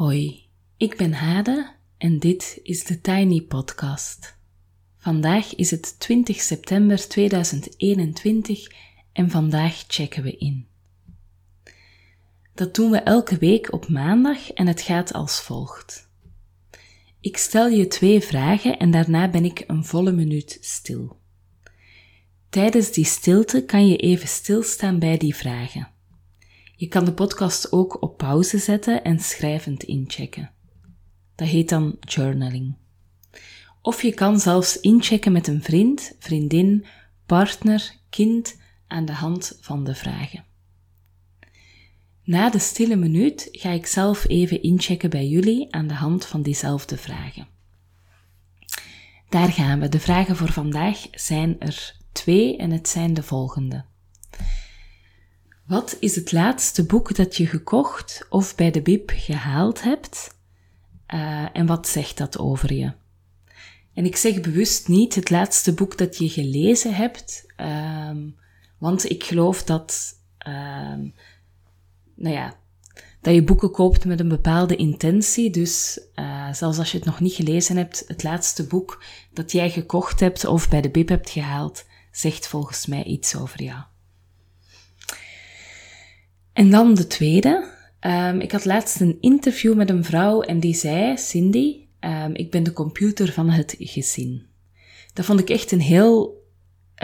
Hoi, ik ben Hade en dit is de Tiny Podcast. Vandaag is het 20 september 2021 en vandaag checken we in. Dat doen we elke week op maandag en het gaat als volgt. Ik stel je twee vragen en daarna ben ik een volle minuut stil. Tijdens die stilte kan je even stilstaan bij die vragen. Je kan de podcast ook op pauze zetten en schrijvend inchecken. Dat heet dan journaling. Of je kan zelfs inchecken met een vriend, vriendin, partner, kind aan de hand van de vragen. Na de stille minuut ga ik zelf even inchecken bij jullie aan de hand van diezelfde vragen. Daar gaan we. De vragen voor vandaag zijn er twee en het zijn de volgende. Wat is het laatste boek dat je gekocht of bij de bib gehaald hebt? Uh, en wat zegt dat over je? En ik zeg bewust niet het laatste boek dat je gelezen hebt, um, want ik geloof dat, um, nou ja, dat je boeken koopt met een bepaalde intentie. Dus uh, zelfs als je het nog niet gelezen hebt, het laatste boek dat jij gekocht hebt of bij de bib hebt gehaald, zegt volgens mij iets over jou. En dan de tweede. Um, ik had laatst een interview met een vrouw en die zei, Cindy, um, ik ben de computer van het gezin. Dat vond ik echt een heel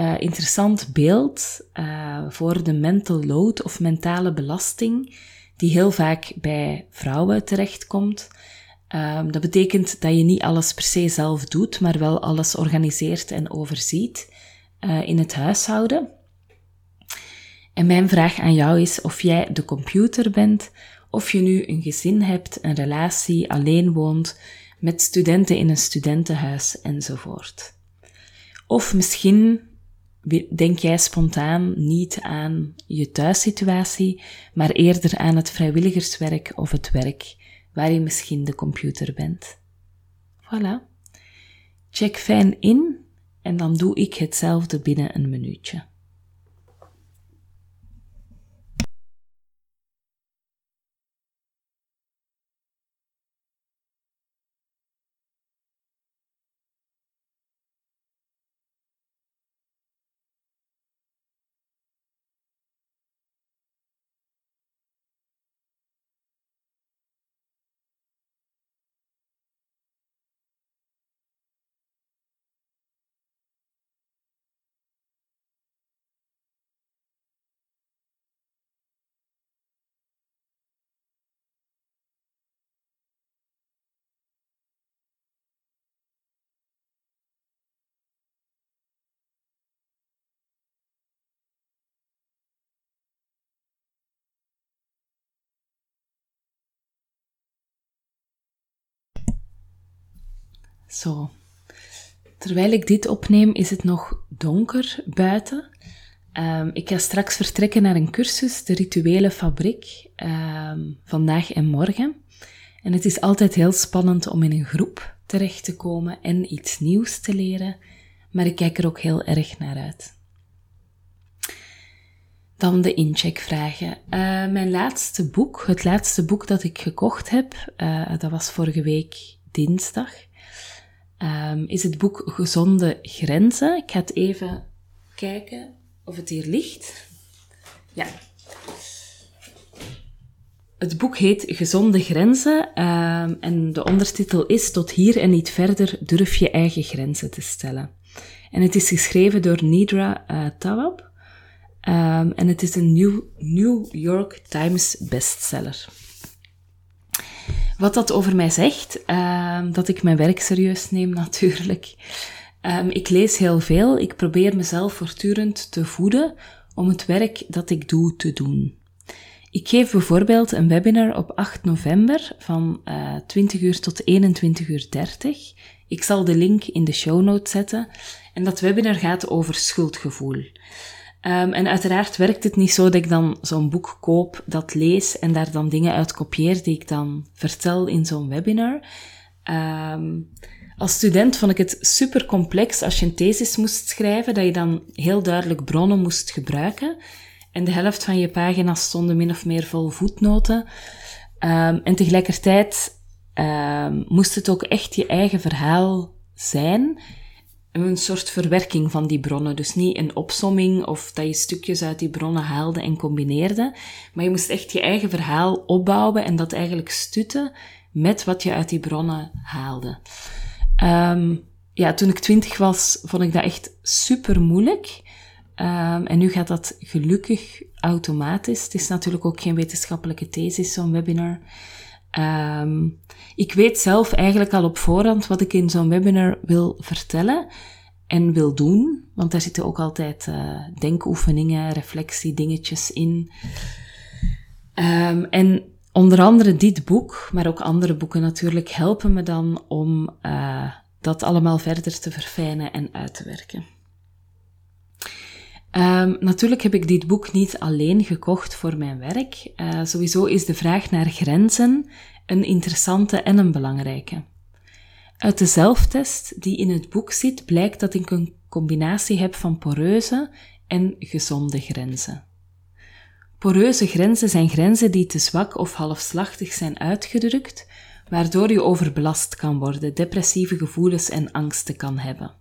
uh, interessant beeld uh, voor de mental load of mentale belasting die heel vaak bij vrouwen terechtkomt. Um, dat betekent dat je niet alles per se zelf doet, maar wel alles organiseert en overziet uh, in het huishouden. En mijn vraag aan jou is of jij de computer bent, of je nu een gezin hebt, een relatie, alleen woont, met studenten in een studentenhuis enzovoort. Of misschien denk jij spontaan niet aan je thuissituatie, maar eerder aan het vrijwilligerswerk of het werk waar je misschien de computer bent. Voilà. Check fijn in en dan doe ik hetzelfde binnen een minuutje. Zo. Terwijl ik dit opneem, is het nog donker buiten. Um, ik ga straks vertrekken naar een cursus, de Rituele Fabriek, um, vandaag en morgen. En het is altijd heel spannend om in een groep terecht te komen en iets nieuws te leren, maar ik kijk er ook heel erg naar uit. Dan de incheckvragen. Uh, mijn laatste boek, het laatste boek dat ik gekocht heb, uh, dat was vorige week dinsdag um, is het boek Gezonde Grenzen. Ik ga het even kijken of het hier ligt. Ja. Het boek heet Gezonde Grenzen um, en de ondertitel is Tot hier en niet verder durf je eigen grenzen te stellen. En het is geschreven door Nidra uh, Tawab um, en het is een New York Times bestseller. Wat dat over mij zegt, uh, dat ik mijn werk serieus neem natuurlijk. Um, ik lees heel veel. Ik probeer mezelf voortdurend te voeden om het werk dat ik doe te doen. Ik geef bijvoorbeeld een webinar op 8 november van uh, eh, 20 uur tot 21 uur 30. Ik zal de link in de show notes zetten. En dat webinar gaat over schuldgevoel. Um, en uiteraard werkt het niet zo dat ik dan zo'n boek koop, dat lees en daar dan dingen uit kopieer die ik dan vertel in zo'n webinar. Um, als student vond ik het super complex als je een thesis moest schrijven, dat je dan heel duidelijk bronnen moest gebruiken. En de helft van je pagina's stonden min of meer vol voetnoten. Um, en tegelijkertijd moest het ook echt je eigen verhaal zijn. Een soort verwerking van die bronnen. Dus niet een opsomming of dat je stukjes uit die bronnen haalde en combineerde. Maar je moest echt je eigen verhaal opbouwen en dat eigenlijk stutten met wat je uit die bronnen haalde. Um, ja, toen ik twintig was, vond ik dat echt super moeilijk. Um, en nu gaat dat gelukkig automatisch. Het is natuurlijk ook geen wetenschappelijke thesis, zo'n webinar. Um, ik weet zelf eigenlijk al op voorhand wat ik in zo'n webinar wil vertellen en wil doen. Want daar zitten ook altijd uh, denkoefeningen, reflectiedingetjes in. Um, en onder andere dit boek, maar ook andere boeken natuurlijk, helpen me dan om uh, dat allemaal verder te verfijnen en uit te werken. Um, natuurlijk heb ik dit boek niet alleen gekocht voor mijn werk. Uh, sowieso is de vraag naar grenzen een interessante en een belangrijke. Uit de zelftest die in het boek zit, blijkt dat ik een combinatie heb van poreuze en gezonde grenzen. Poreuze grenzen zijn grenzen die te zwak of halfslachtig zijn uitgedrukt, waardoor je overbelast kan worden, depressieve gevoelens en angsten kan hebben.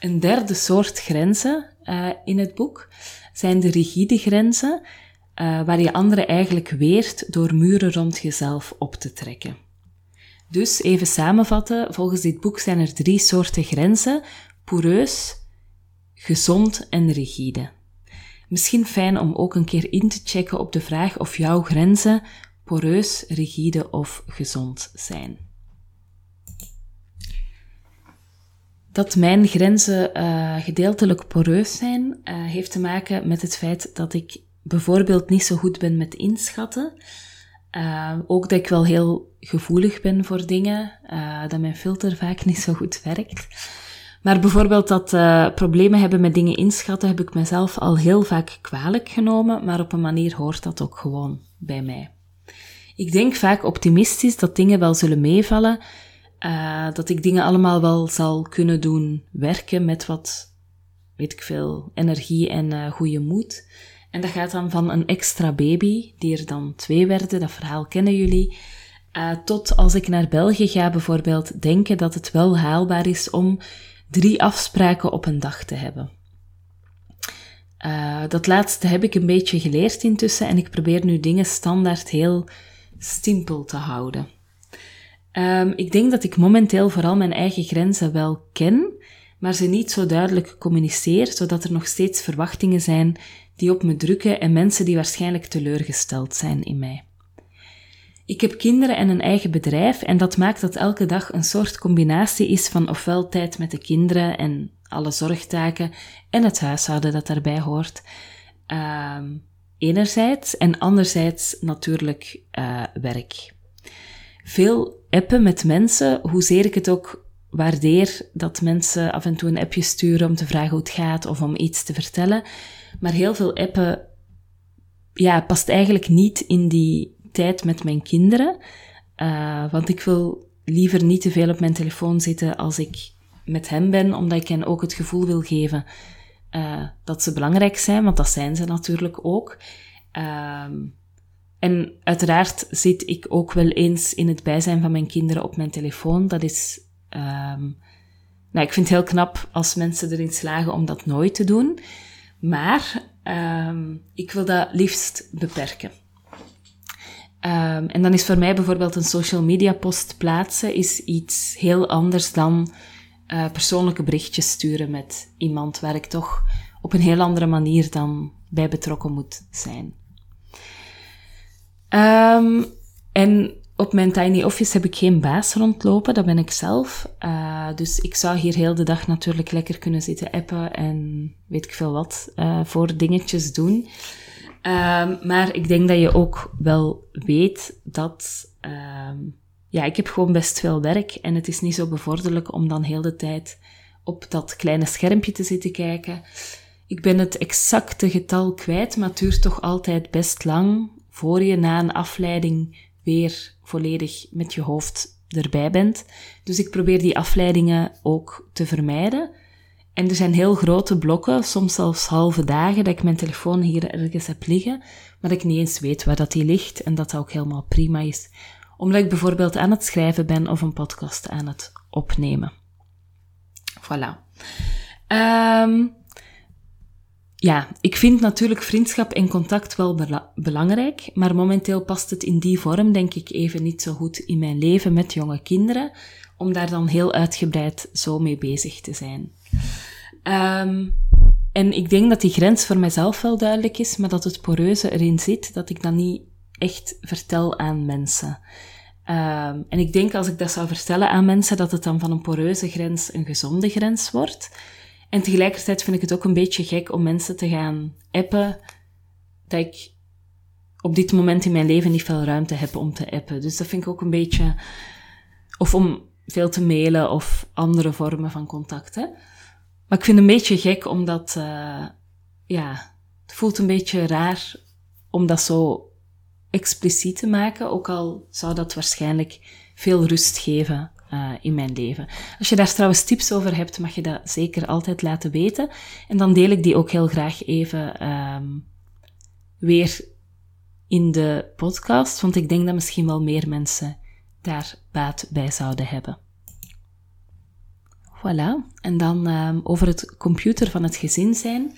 Een derde soort grenzen uh, in het boek zijn de rigide grenzen, uh, waar je anderen eigenlijk weert door muren rond jezelf op te trekken. Dus even samenvatten, volgens dit boek zijn er drie soorten grenzen: poreus, gezond en rigide. Misschien fijn om ook een keer in te checken op de vraag of jouw grenzen poreus, rigide of gezond zijn. Dat mijn grenzen uh, gedeeltelijk poreus zijn, uh, heeft te maken met het feit dat ik bijvoorbeeld niet zo goed ben met inschatten. Uh, ook dat ik wel heel gevoelig ben voor dingen, dat mijn filter vaak niet zo goed werkt. Maar bijvoorbeeld dat problemen hebben met dingen inschatten, heb ik mezelf al heel vaak kwalijk genomen, maar op een manier hoort dat ook gewoon bij mij. Ik denk vaak optimistisch dat dingen wel zullen meevallen, uh, dat ik dingen allemaal wel zal kunnen doen werken met wat, weet ik veel, energie en uh, goede moed. En dat gaat dan van een extra baby, die er dan twee werden, dat verhaal kennen jullie, uh, tot als ik naar België ga bijvoorbeeld, denken dat het wel haalbaar is om drie afspraken op een dag te hebben. Dat laatste heb ik een beetje geleerd intussen en ik probeer nu dingen standaard heel simpel te houden. Um, ik denk dat ik momenteel vooral mijn eigen grenzen wel ken, maar ze niet zo duidelijk communiceer, zodat er nog steeds verwachtingen zijn die op me drukken en mensen die waarschijnlijk teleurgesteld zijn in mij. Ik heb kinderen en een eigen bedrijf en dat maakt dat elke dag een soort combinatie is van ofwel tijd met de kinderen en alle zorgtaken en het huishouden dat daarbij hoort. Um, enerzijds en anderzijds natuurlijk uh, werk. Veel appen met mensen, hoezeer ik het ook waardeer dat mensen af en toe een appje sturen om te vragen hoe het gaat of om iets te vertellen. Maar heel veel appen, ja, past eigenlijk niet in die tijd met mijn kinderen. Uh, want ik wil liever niet te veel op mijn telefoon zitten als ik met hem ben, omdat ik hen ook het gevoel wil geven uh, dat ze belangrijk zijn, want dat zijn ze natuurlijk ook. Uh, en uiteraard zit ik ook wel eens in het bijzijn van mijn kinderen op mijn telefoon. Dat is, um, nou, ik vind het heel knap als mensen erin slagen om dat nooit te doen. Maar um, ik wil dat liefst beperken. Um, en dan is voor mij bijvoorbeeld een social media post plaatsen is iets heel anders dan uh, persoonlijke berichtjes sturen met iemand waar ik toch op een heel andere manier dan bij betrokken moet zijn. Um, en op mijn tiny office heb ik geen baas rondlopen, dat ben ik zelf. Uh, dus ik zou hier heel de dag natuurlijk lekker kunnen zitten appen en weet ik veel wat uh, voor dingetjes doen. Um, maar ik denk dat je ook wel weet dat um, ja, ik heb gewoon best veel werk en het is niet zo bevorderlijk om dan heel de tijd op dat kleine schermpje te zitten kijken. Ik ben het exacte getal kwijt, maar het duurt toch altijd best lang voor je na een afleiding weer volledig met je hoofd erbij bent. Dus ik probeer die afleidingen ook te vermijden. en er zijn heel grote blokken, soms zelfs halve dagen, dat ik mijn telefoon hier ergens heb liggen, maar dat ik niet eens weet waar dat die ligt en dat dat ook helemaal prima is. Omdat ik bijvoorbeeld aan het schrijven ben of een podcast aan het opnemen. Voilà. Um, ja, ik vind natuurlijk vriendschap en contact wel belangrijk, maar momenteel past het in die vorm denk ik even niet zo goed in mijn leven met jonge kinderen, om daar dan heel uitgebreid zo mee bezig te zijn. Um, en ik denk dat die grens voor mijzelf wel duidelijk is, maar dat het poreuze erin zit, dat ik dat niet echt vertel aan mensen. Um, en ik denk als ik dat zou vertellen aan mensen, dat het dan van een poreuze grens een gezonde grens wordt. En tegelijkertijd vind ik het ook een beetje gek om mensen te gaan appen dat ik op dit moment in mijn leven niet veel ruimte heb om te appen. Dus dat vind ik ook een beetje. Of om veel te mailen of andere vormen van contact. Hè? Maar ik vind het een beetje gek omdat. Uh, ja, het voelt een beetje raar om dat zo expliciet te maken. Ook al zou dat waarschijnlijk veel rust geven uh, in mijn leven. Als je daar trouwens tips over hebt, mag je dat zeker altijd laten weten. En dan deel ik die ook heel graag even um, weer in de podcast, want ik denk dat misschien wel meer mensen daar baat bij zouden hebben. Voilà. En dan um, over het computer van het gezin zijn.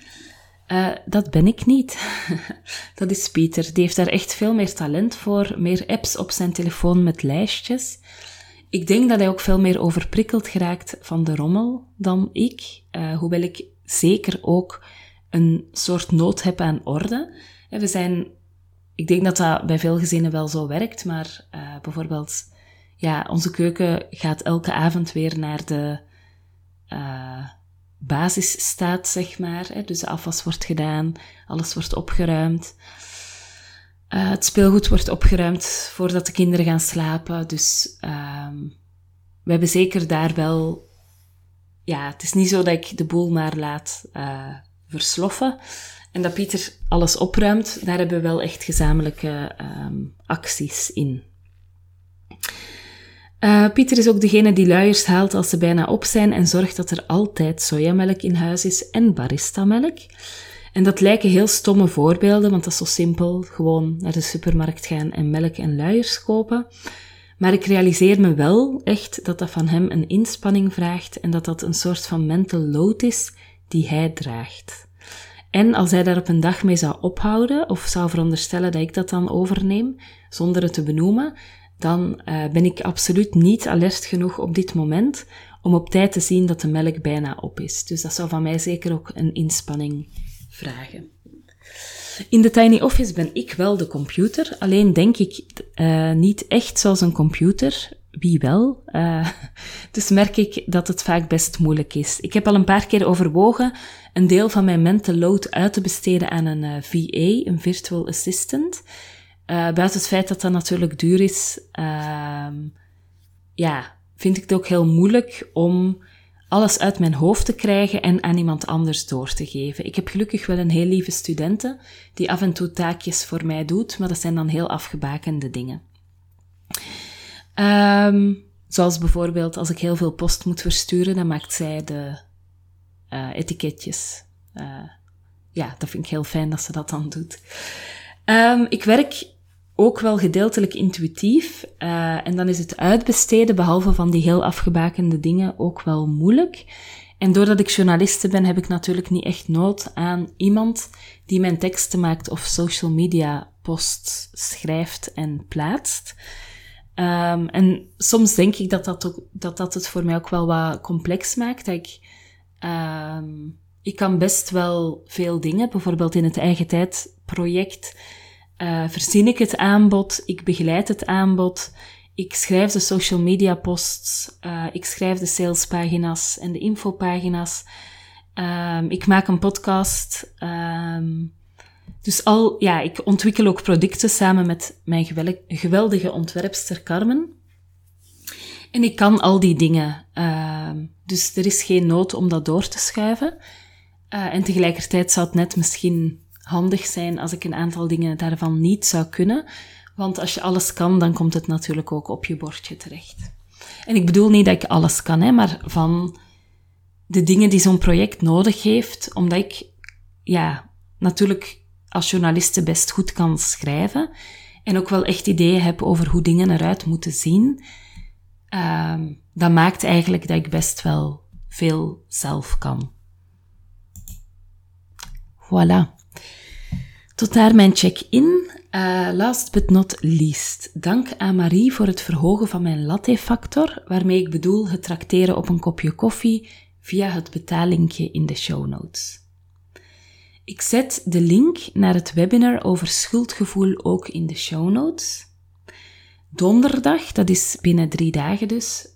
Uh, dat ben ik niet. dat is Pieter. Die heeft daar echt veel meer talent voor. Meer apps op zijn telefoon met lijstjes. Ik denk dat hij ook veel meer overprikkeld geraakt van de rommel dan ik, uh, hoewel ik zeker ook een soort nood heb aan orde. We zijn, ik denk dat dat bij veel gezinnen wel zo werkt, maar uh, bijvoorbeeld, ja, onze keuken gaat elke avond weer naar de uh, basisstaat, zeg maar. Dus de afwas wordt gedaan, alles wordt opgeruimd. Uh, het speelgoed wordt opgeruimd voordat de kinderen gaan slapen. Dus um, we hebben zeker daar wel. Ja, het is niet zo dat ik de boel maar laat uh, versloffen. En dat Pieter alles opruimt, daar hebben we wel echt gezamenlijke um, acties in. Uh, Pieter is ook degene die luiers haalt als ze bijna op zijn en zorgt dat er altijd sojamelk in huis is en baristamelk. En dat lijken heel stomme voorbeelden, want dat is zo simpel. Gewoon naar de supermarkt gaan en melk en luiers kopen. Maar ik realiseer me wel echt dat dat van hem een inspanning vraagt en dat dat een soort van mental load is die hij draagt. En als hij daar op een dag mee zou ophouden, of zou veronderstellen dat ik dat dan overneem, zonder het te benoemen, dan uh, ben ik absoluut niet alert genoeg op dit moment om op tijd te zien dat de melk bijna op is. Dus dat zou van mij zeker ook een inspanning vragen. In de Tiny Office ben ik wel de computer, alleen denk ik uh, niet echt zoals een computer. Wie wel? Uh, dus merk ik dat het vaak best moeilijk is. Ik heb al een paar keer overwogen een deel van mijn mental load uit te besteden aan een eh, VA, een virtual assistant. buiten het feit dat dat natuurlijk duur is, ehm, ja, vind ik het ook heel moeilijk om alles uit mijn hoofd te krijgen en aan iemand anders door te geven. Ik heb gelukkig wel een heel lieve studenten die af en toe taakjes voor mij doet, maar dat zijn dan heel afgebakende dingen. Um, zoals bijvoorbeeld als ik heel veel post moet versturen, dan maakt zij de uh, etiketjes. Uh, ja, dat vind ik heel fijn dat ze dat dan doet. Um, ik werk ook wel gedeeltelijk intuïtief. Uh, en dan is het uitbesteden, behalve van die heel afgebakende dingen, ook wel moeilijk. En doordat ik journaliste ben, heb ik natuurlijk niet echt nood aan iemand die mijn teksten maakt of social media posts schrijft en plaatst. Um, en soms denk ik dat dat, ook, dat dat het voor mij ook wel wat complex maakt. Dat ik, um, ik kan best wel veel dingen, bijvoorbeeld in het eigen tijd project uh, verzin ik het aanbod, ik begeleid het aanbod, ik schrijf de social media posts, uh, ik schrijf de salespagina's en de infopagina's. Um, ik maak een podcast. Um, dus al, ja, ik ontwikkel ook producten samen met mijn geweldige ontwerpster Carmen. En ik kan al die dingen. Uh, dus er is geen nood om dat door te schuiven. Uh, en tegelijkertijd zou het net misschien handig zijn als ik een aantal dingen daarvan niet zou kunnen. Want als je alles kan, dan komt het natuurlijk ook op je bordje terecht. En ik bedoel niet dat ik alles kan, hè, maar van de dingen die zo'n project nodig heeft, omdat ik, ja, natuurlijk als journaliste best goed kan schrijven en ook wel echt ideeën heb over hoe dingen eruit moeten zien. Uh, dat maakt eigenlijk dat ik best wel veel zelf kan. Voilà. Tot daar mijn check-in. Uh, last but not least, dank aan Marie voor het verhogen van mijn latte-factor, waarmee ik bedoel het trakteren op een kopje koffie via het betalingje in de show notes. Ik zet de link naar het webinar over schuldgevoel ook in de show notes. Donderdag, dat is binnen drie dagen dus,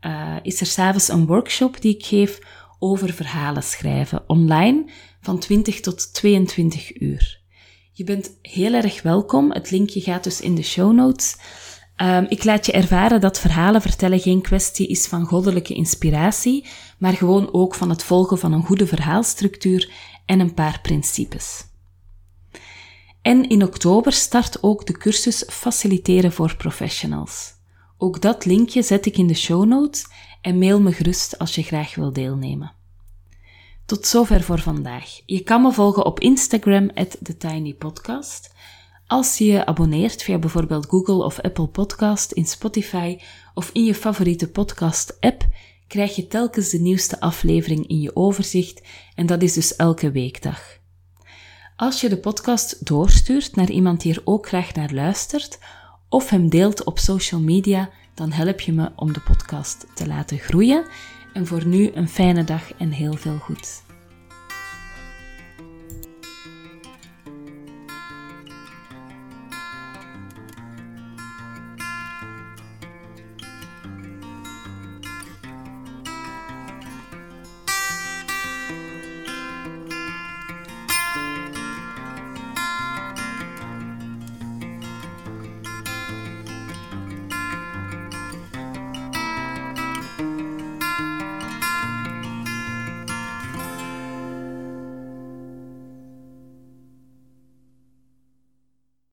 uh, is er s'avonds een workshop die ik geef over verhalen schrijven online van 20 tot 22 uur. Je bent heel erg welkom. Het linkje gaat dus in de show notes. Um, ik laat je ervaren dat verhalen vertellen geen kwestie is van goddelijke inspiratie, maar gewoon ook van het volgen van een goede verhaalstructuur en een paar principes. En in oktober start ook de cursus Faciliteren voor Professionals. Ook dat linkje zet ik in de show notes en mail me gerust als je graag wil deelnemen. Tot zover voor vandaag. Je kan me volgen op Instagram, TheTinyPodcast. Als je je abonneert via bijvoorbeeld Google of Apple Podcast, in Spotify of in je favoriete podcast-app, krijg je telkens de nieuwste aflevering in je overzicht en dat is dus elke weekdag. Als je de podcast doorstuurt naar iemand die er ook graag naar luistert, of hem deelt op social media, dan help je me om de podcast te laten groeien. En voor nu een fijne dag en heel veel goed.